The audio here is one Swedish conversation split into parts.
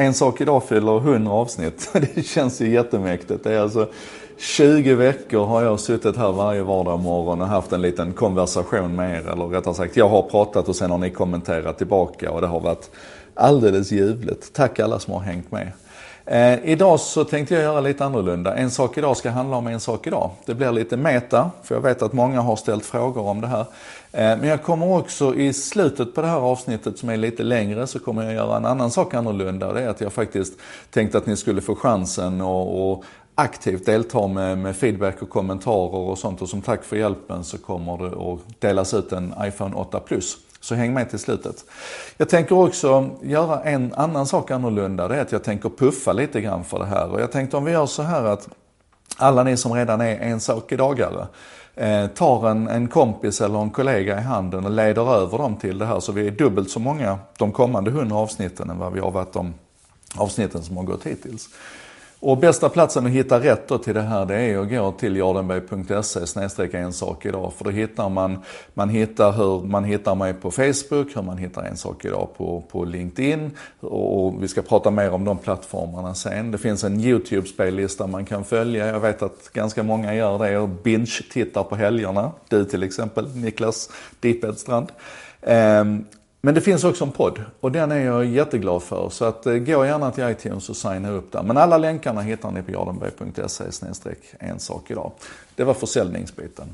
En sak idag fyller 100 avsnitt. Det känns ju jättemäktigt. Det är alltså 20 veckor har jag suttit här varje vardag morgon och haft en liten konversation med er. Eller rättare sagt, jag har pratat och sen har ni kommenterat tillbaka och det har varit alldeles ljuvligt. Tack alla som har hängt med. Eh, idag så tänkte jag göra lite annorlunda. En sak idag ska handla om en sak idag. Det blir lite meta, för jag vet att många har ställt frågor om det här. Eh, men jag kommer också i slutet på det här avsnittet som är lite längre så kommer jag göra en annan sak annorlunda. Det är att jag faktiskt tänkte att ni skulle få chansen att aktivt delta med, med, feedback och kommentarer och sånt. Och som tack för hjälpen så kommer det att delas ut en iPhone 8 Plus. Så häng med till slutet. Jag tänker också göra en annan sak annorlunda. Det är att jag tänker puffa lite grann för det här. Och jag tänkte om vi gör så här att alla ni som redan är en sak dagare eh, tar en, en kompis eller en kollega i handen och leder över dem till det här. Så vi är dubbelt så många de kommande 100 avsnitten än vad vi har varit de avsnitten som har gått hittills. Och bästa platsen att hitta rätt då till det här det är att gå till jardenberg.se en sak idag. För då hittar man, man hittar hur man hittar mig på Facebook, hur man hittar en sak idag på, på LinkedIn. Och vi ska prata mer om de plattformarna sen. Det finns en YouTube-spellista man kan följa. Jag vet att ganska många gör det och binge-tittar på helgerna. Du till exempel, Niklas Dipedstrand. Um, ehm, men det finns också en podd och den är jag jätteglad för. Så att, eh, gå gärna till iTunes och signa upp där. Men alla länkarna hittar ni på jardenberg.se en sak idag. Det var försäljningsbiten.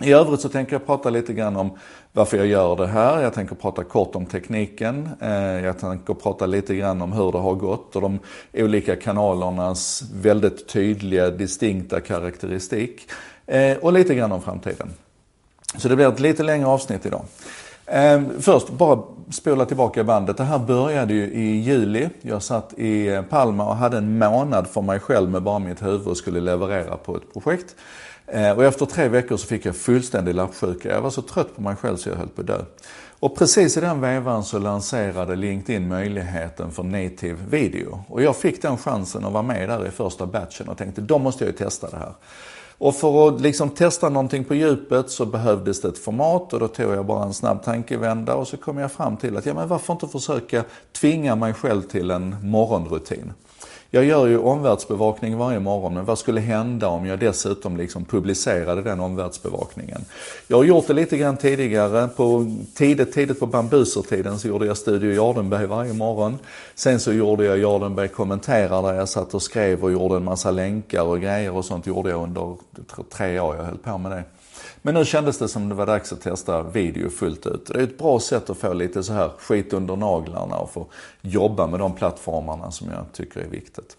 I övrigt så tänker jag prata lite grann om varför jag gör det här. Jag tänker prata kort om tekniken. Eh, jag tänker prata lite grann om hur det har gått och de olika kanalernas väldigt tydliga, distinkta karaktäristik. Eh, och lite grann om framtiden. Så det blir ett lite längre avsnitt idag. Ehm, först, bara spola tillbaka bandet. Det här började ju i juli. Jag satt i Palma och hade en månad för mig själv med bara mitt huvud och skulle leverera på ett projekt. Ehm, och efter tre veckor så fick jag fullständig lappsjuka. Jag var så trött på mig själv så jag höll på att dö. Och precis i den vevan så lanserade LinkedIn möjligheten för native video. Och jag fick den chansen att vara med där i första batchen och tänkte, då måste jag ju testa det här. Och för att liksom testa någonting på djupet så behövdes det ett format och då tog jag bara en snabb tankevända och så kom jag fram till att ja, men varför inte försöka tvinga mig själv till en morgonrutin. Jag gör ju omvärldsbevakning varje morgon, men vad skulle hända om jag dessutom liksom publicerade den omvärldsbevakningen? Jag har gjort det lite grann tidigare. På tidigt, tidigt på bambusertiden så gjorde jag Studio Jardenberg varje morgon. Sen så gjorde jag Jardenberg kommenterar där jag satt och skrev och gjorde en massa länkar och grejer och sånt gjorde jag under tre år jag höll på med det. Men nu kändes det som det var dags att testa video fullt ut. Det är ett bra sätt att få lite så här skit under naglarna och få jobba med de plattformarna som jag tycker är viktigt.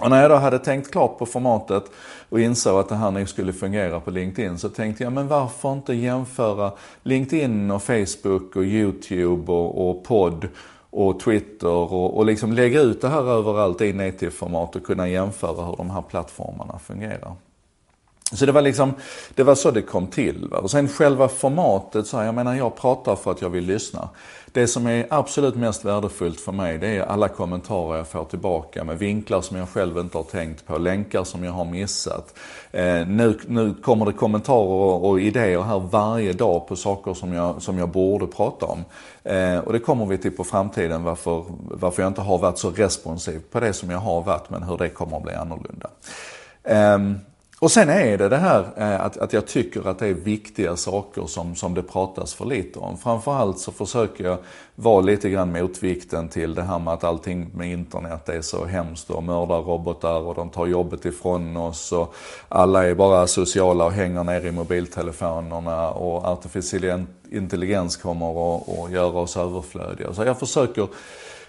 Och när jag då hade tänkt klart på formatet och insåg att det här nu skulle fungera på LinkedIn så tänkte jag, men varför inte jämföra LinkedIn och Facebook och YouTube och, och podd och Twitter och, och liksom lägga ut det här överallt i native-format och kunna jämföra hur de här plattformarna fungerar. Så det var liksom, det var så det kom till. Va? Och sen själva formatet, så här, jag menar jag pratar för att jag vill lyssna. Det som är absolut mest värdefullt för mig, det är alla kommentarer jag får tillbaka med vinklar som jag själv inte har tänkt på, länkar som jag har missat. Eh, nu, nu kommer det kommentarer och, och, idéer här varje dag på saker som jag, som jag borde prata om. Eh, och det kommer vi till på framtiden varför, varför jag inte har varit så responsiv på det som jag har varit, men hur det kommer att bli annorlunda. Eh, och sen är det det här eh, att, att jag tycker att det är viktiga saker som, som det pratas för lite om. Framförallt så försöker jag vara lite grann motvikten till det här med att allting med internet är så hemskt och mördar robotar och de tar jobbet ifrån oss och alla är bara sociala och hänger ner i mobiltelefonerna och artificiell intelligens kommer att göra oss överflödiga. Så jag försöker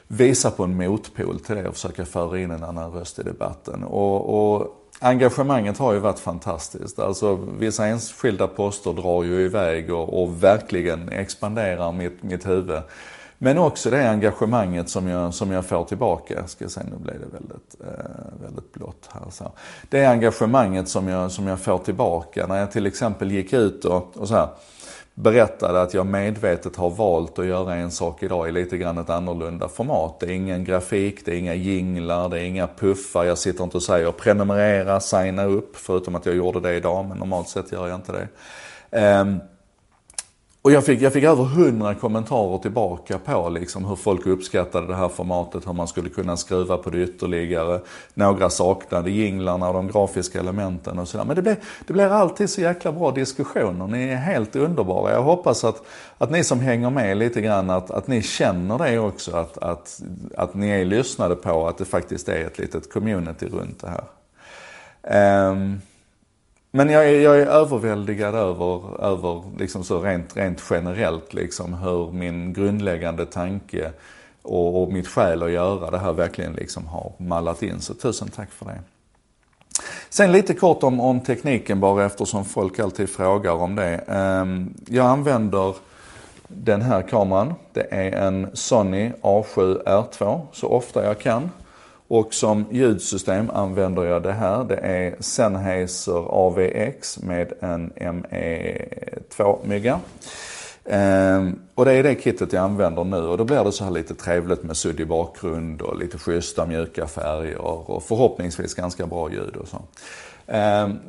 visa på en motpol till det och försöka föra in en annan röst i debatten. Och, och engagemanget har ju varit fantastiskt. Alltså vissa enskilda poster drar ju iväg och, och verkligen expanderar mitt, mitt huvud. Men också det engagemanget som jag, som jag får tillbaka. Ska jag säga, nu blev det väldigt, eh, väldigt blått här. Så. Det engagemanget som jag, som jag får tillbaka när jag till exempel gick ut och, och så här, berättade att jag medvetet har valt att göra en sak idag i lite grann ett annorlunda format. Det är ingen grafik, det är inga jinglar, det är inga puffar. Jag sitter inte och säger prenumerera, signa upp, förutom att jag gjorde det idag, men normalt sett gör jag inte det. Um, och jag fick, jag fick över hundra kommentarer tillbaka på liksom hur folk uppskattade det här formatet, hur man skulle kunna skruva på det ytterligare. Några saknade jinglarna och de grafiska elementen och sådär. Men det blir, det blir alltid så jäkla bra diskussioner. Ni är helt underbara. Jag hoppas att, att ni som hänger med lite grann, att, att ni känner det också. Att, att, att ni är lyssnade på, att det faktiskt är ett litet community runt det här. Um, men jag är, jag är överväldigad över, över liksom så rent, rent generellt liksom hur min grundläggande tanke och, och mitt skäl att göra det här verkligen liksom har mallat in. Så tusen tack för det. Sen lite kort om, om tekniken bara eftersom folk alltid frågar om det. Ehm, jag använder den här kameran. Det är en Sony A7 R2 så ofta jag kan. Och som ljudsystem använder jag det här. Det är Sennheiser AVX med en ME2-mygga. Ehm, och det är det kittet jag använder nu och då blir det så här lite trevligt med suddig bakgrund och lite schyssta mjuka färger och förhoppningsvis ganska bra ljud och så. Ehm,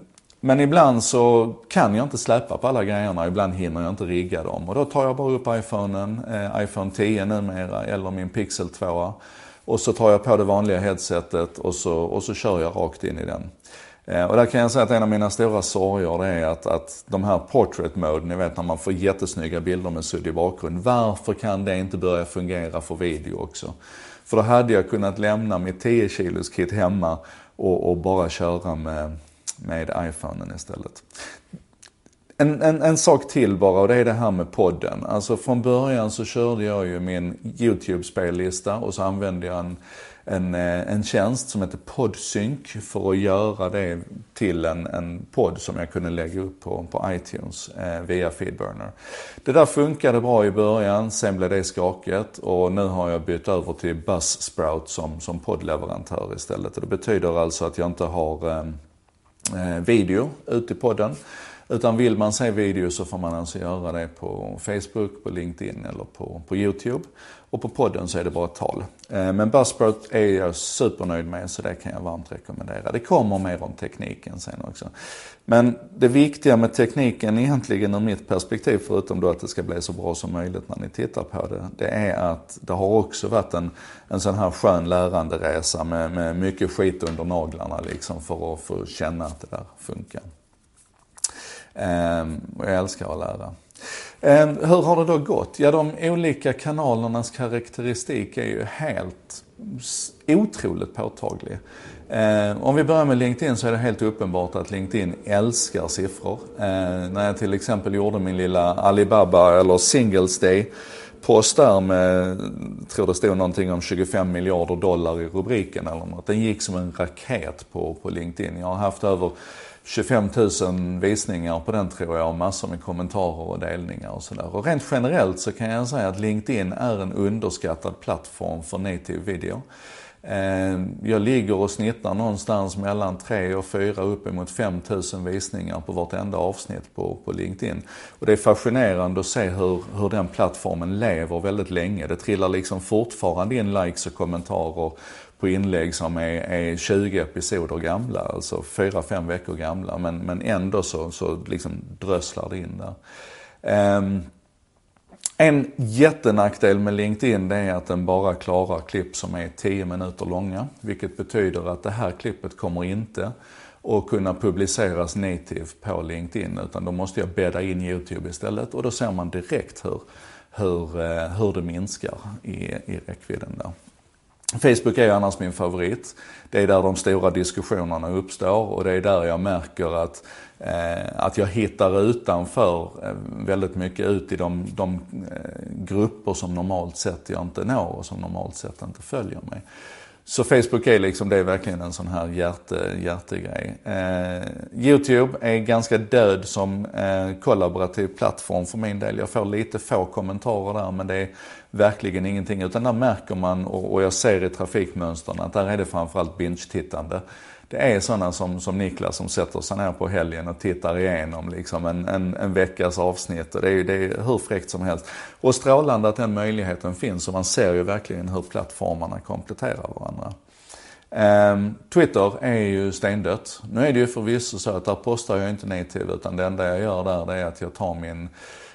men ibland så kan jag inte släppa på alla grejerna, ibland hinner jag inte rigga dem. Och då tar jag bara upp iPhonen, eh, iPhone 10 numera, eller min Pixel 2 och så tar jag på det vanliga headsetet och så, och så kör jag rakt in i den. Eh, och där kan jag säga att en av mina stora sorger det är att, att de här portrait mode, ni vet när man får jättesnygga bilder med suddig bakgrund. Varför kan det inte börja fungera för video också? För då hade jag kunnat lämna mitt 10 kilos kit hemma och, och bara köra med, med iPhonen istället. En, en, en, sak till bara och det är det här med podden. Alltså från början så körde jag ju min YouTube-spellista och så använde jag en, en, eh, en tjänst som heter Podsync för att göra det till en, en podd som jag kunde lägga upp på, på iTunes eh, via Feedburner. Det där funkade bra i början, sen blev det skakigt och nu har jag bytt över till Buzzsprout som, som poddleverantör istället. Och det betyder alltså att jag inte har eh, eh video ute i podden utan vill man se video så får man alltså göra det på Facebook, på LinkedIn eller på, på YouTube. Och på podden så är det bara tal. Eh, men Buzzsprout är jag supernöjd med så det kan jag varmt rekommendera. Det kommer mer om tekniken sen också. Men det viktiga med tekniken egentligen ur mitt perspektiv, förutom då att det ska bli så bra som möjligt när ni tittar på det, det är att det har också varit en, en sån här skön läranderesa med, med mycket skit under naglarna liksom för att få känna att det där funkar. Ehm, och jag älskar att lära. Ehm, hur har det då gått? Ja, de olika kanalernas karaktäristik är ju helt otroligt påtaglig. Ehm, om vi börjar med LinkedIn så är det helt uppenbart att LinkedIn älskar siffror. När jag till exempel gjorde min lilla Alibaba eller Singles Day post där med, tror det stod någonting om 25 miljarder dollar i rubriken eller något. Den gick som en raket på, på LinkedIn. Jag har haft över 25 000 visningar på den tror jag och massor med kommentarer och delningar och sådär. Och rent generellt så kan jag säga att LinkedIn är en underskattad plattform för native video. Ehm, jag ligger och snittar någonstans mellan 3 och 4 uppemot 5 000 visningar på vartenda avsnitt på, på LinkedIn. Och det är fascinerande att se hur, hur den plattformen lever väldigt länge. Det trillar liksom fortfarande in likes och kommentarer på inlägg som är, är 20 episoder gamla, alltså 4-5 veckor gamla. Men, men ändå så, så liksom drösslar det in där. Um, en jättenackdel med LinkedIn det är att den bara klarar klipp som är 10 minuter långa. Vilket betyder att det här klippet kommer inte att kunna publiceras native på LinkedIn. Utan då måste jag bädda in YouTube istället och då ser man direkt hur, hur, eh, hur det minskar i, i räckvidden där. Facebook är annars min favorit. Det är där de stora diskussionerna uppstår och det är där jag märker att, eh, att jag hittar utanför eh, väldigt mycket ut i de, de eh, grupper som normalt sett jag inte når och som normalt sett inte följer mig. Så Facebook är liksom, det är verkligen en sån här hjärte, hjärtegrej. Eh, Youtube är ganska död som eh, kollaborativ plattform för min del. Jag får lite få kommentarer där men det är verkligen ingenting. Utan där märker man, och, och jag ser i trafikmönstren, att där är det framförallt binge-tittande det är sådana som, som Niklas som sätter sig ner på helgen och tittar igenom liksom en, en, en veckas avsnitt. Och det, är, det är hur fräckt som helst. Och strålande att den möjligheten finns och man ser ju verkligen hur plattformarna kompletterar varandra. Um, Twitter är ju stendött. Nu är det ju förvisso så att där postar jag inte native utan det enda jag gör där det är att jag tar min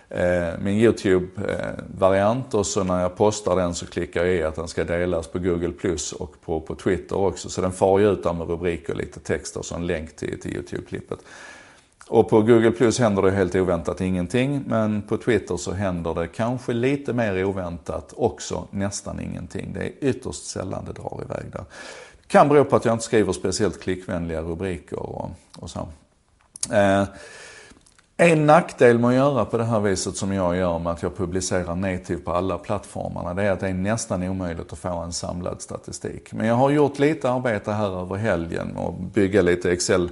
Eh, min YouTube-variant och så när jag postar den så klickar jag i att den ska delas på Google Plus och på, på Twitter också. Så den far ju ut där med rubriker och lite text och så en länk till, till YouTube-klippet. Och på Google Plus händer det helt oväntat ingenting, men på Twitter så händer det kanske lite mer oväntat också nästan ingenting. Det är ytterst sällan det drar iväg där. Kan bero på att jag inte skriver speciellt klickvänliga rubriker och, och så. Eh, en nackdel med att göra på det här viset som jag gör med att jag publicerar native på alla plattformarna, det är att det är nästan omöjligt att få en samlad statistik. Men jag har gjort lite arbete här över helgen och bygga lite Excel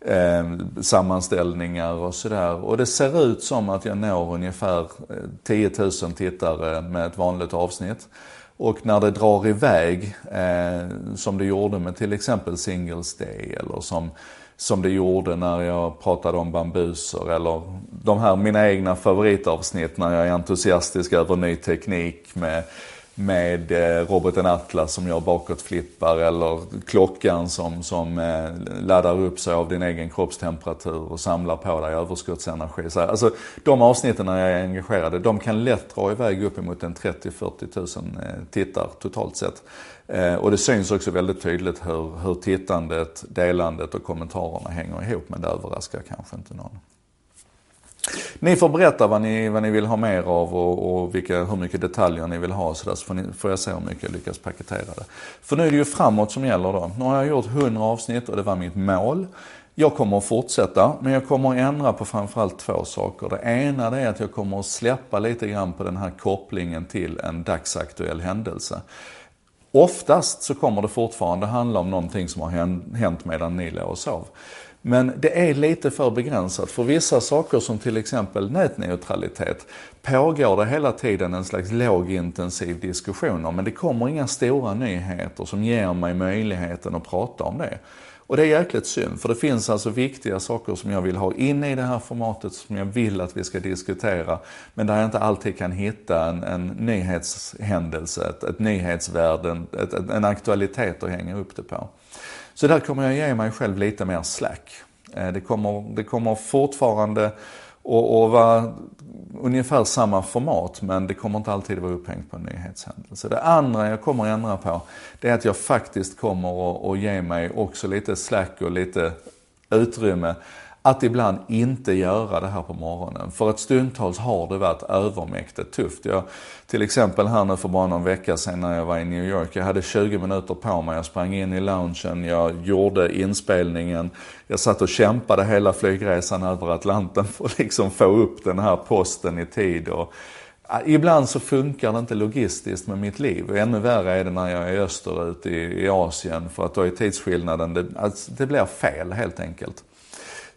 eh, sammanställningar och sådär. Och det ser ut som att jag når ungefär eh, 10 000 tittare med ett vanligt avsnitt. Och när det drar iväg, eh, som det gjorde med till exempel Singles Day eller som, som det gjorde när jag pratade om bambuser eller de här mina egna favoritavsnitt när jag är entusiastisk över ny teknik med med eh, roboten Atlas som gör bakåtflippar eller klockan som, som eh, laddar upp sig av din egen kroppstemperatur och samlar på dig överskottsenergi. Så, alltså, de avsnitten när jag är engagerad, de kan lätt dra iväg uppemot en 30-40 000 tittar totalt sett. Eh, och det syns också väldigt tydligt hur, hur tittandet, delandet och kommentarerna hänger ihop men det överraskar kanske inte någon. Ni får berätta vad ni, vad ni vill ha mer av och, och vilka, hur mycket detaljer ni vill ha så, där, så får, ni, får jag se hur mycket jag lyckas paketera det. För nu är det ju framåt som gäller då. Nu har jag gjort 100 avsnitt och det var mitt mål. Jag kommer att fortsätta, men jag kommer att ändra på framförallt två saker. Det ena det är att jag kommer att släppa lite grann på den här kopplingen till en dagsaktuell händelse. Oftast så kommer det fortfarande handla om någonting som har hänt medan ni låg och sov. Men det är lite för begränsat. För vissa saker som till exempel nätneutralitet pågår det hela tiden en slags lågintensiv diskussion om. Men det kommer inga stora nyheter som ger mig möjligheten att prata om det. Och det är jäkligt synd, för det finns alltså viktiga saker som jag vill ha inne i det här formatet som jag vill att vi ska diskutera. Men där jag inte alltid kan hitta en, en nyhetshändelse, ett, ett nyhetsvärde, ett, en aktualitet att hänga upp det på. Så där kommer jag ge mig själv lite mer slack. Eh, det kommer, det kommer fortfarande att vara ungefär samma format men det kommer inte alltid vara upphängt på en nyhetshändelse. Det andra jag kommer att ändra på det är att jag faktiskt kommer att ge mig också lite slack och lite utrymme att ibland inte göra det här på morgonen. För att stundtals har det varit övermäktigt tufft. Jag, till exempel här nu för bara någon vecka sedan när jag var i New York. Jag hade 20 minuter på mig. Jag sprang in i loungen, jag gjorde inspelningen. Jag satt och kämpade hela flygresan över Atlanten för att liksom få upp den här posten i tid. Och, Ibland så funkar det inte logistiskt med mitt liv. Och ännu värre är det när jag är österut i, i Asien. För att då är tidsskillnaden, det, alltså, det blir fel helt enkelt.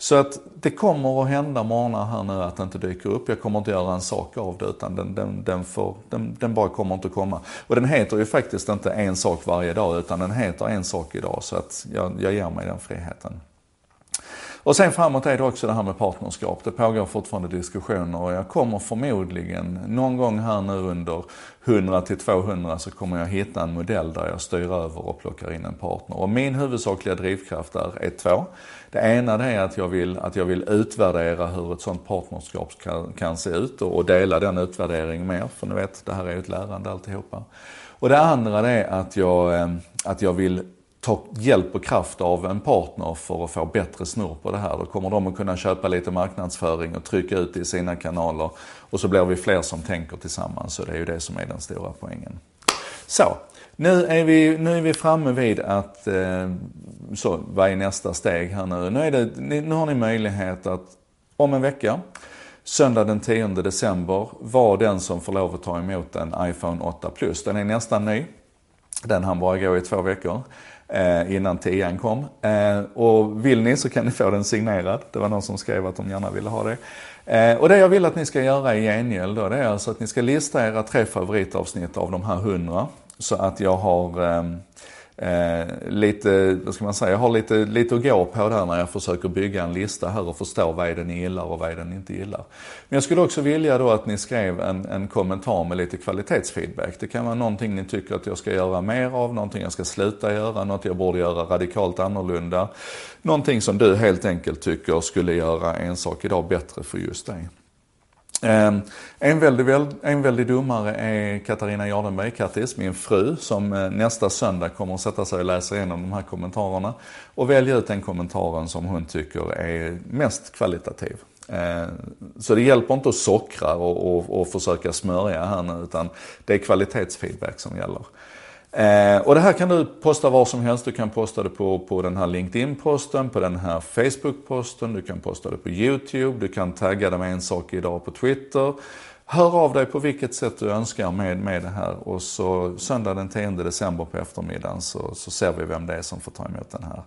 Så att det kommer att hända morgnar här nu att det inte dyker upp. Jag kommer inte göra en sak av det utan den, den, den, får, den, den bara kommer inte att komma. Och den heter ju faktiskt inte en sak varje dag utan den heter en sak idag så att jag, jag ger mig den friheten. Och sen framåt är det också det här med partnerskap. Det pågår fortfarande diskussioner och jag kommer förmodligen någon gång här nu under 100 till 200 så kommer jag hitta en modell där jag styr över och plockar in en partner. Och min huvudsakliga drivkraft där är två. Det ena det är att jag vill, att jag vill utvärdera hur ett sånt partnerskap kan, kan se ut och, och dela den utvärderingen med. För ni vet, det här är ju ett lärande alltihopa. Och det andra det är att jag, eh, att jag vill ta hjälp och kraft av en partner för att få bättre snurr på det här. Då kommer de att kunna köpa lite marknadsföring och trycka ut det i sina kanaler. Och så blir vi fler som tänker tillsammans. Så det är ju det som är den stora poängen. Så, nu är vi, nu är vi framme vid att, eh, så vad är nästa steg här nu? Nu, är det, nu har ni möjlighet att om en vecka, söndag den 10 december, var den som får lov att ta emot en iPhone 8 Plus. Den är nästan ny. Den hann bara gå i två veckor eh, innan 10 kom. Eh, och vill ni så kan ni få den signerad. Det var någon som skrev att de gärna ville ha det. Eh, och det jag vill att ni ska göra i gengäld då, det är alltså att ni ska lista era tre favoritavsnitt av de här 100. Så att jag har ehm, eh, lite, vad ska man säga, jag har lite, lite att gå på där när jag försöker bygga en lista här och förstå vad är det ni gillar och vad är det ni inte gillar. Men jag skulle också vilja då att ni skrev en, en kommentar med lite kvalitetsfeedback. Det kan vara någonting ni tycker att jag ska göra mer av, någonting jag ska sluta göra, något jag borde göra radikalt annorlunda. Någonting som du helt enkelt tycker skulle göra en sak idag bättre för just dig. Ehm, en väldig, en väldig domare är Katarina Jardenberg, Kattis, min fru, som eh, nästa söndag kommer att sätta sig och läsa igenom de här kommentarerna och välja ut den kommentaren som hon tycker är mest kvalitativ. Ehm, så det hjälper inte att sockra och, och, och försöka smörja här nu, utan det är kvalitetsfeedback som gäller. Eh, och det här kan du posta var som helst. Du kan posta det på, på den här LinkedIn-posten, på den här Facebook-posten, du kan posta det på YouTube, du kan tagga det med en sak idag på Twitter. Hör av dig på vilket sätt du önskar med, med det här och så söndag den 10 december på eftermiddagen så, så ser vi vem det är som får ta emot den här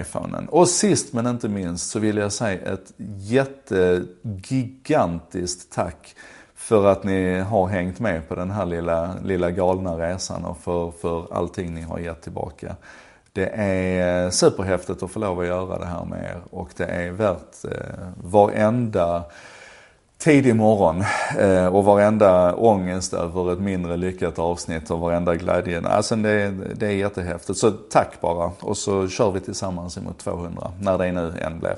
iPhonen. Och sist men inte minst så vill jag säga ett jättegigantiskt tack för att ni har hängt med på den här lilla, lilla galna resan och för, för allting ni har gett tillbaka. Det är superhäftigt att få lov att göra det här med er och det är värt eh, varenda tidig morgon eh, och varenda ångest över ett mindre lyckat avsnitt och varenda glädje. Alltså det, det är jättehäftigt. Så tack bara och så kör vi tillsammans emot 200 när det nu än blir.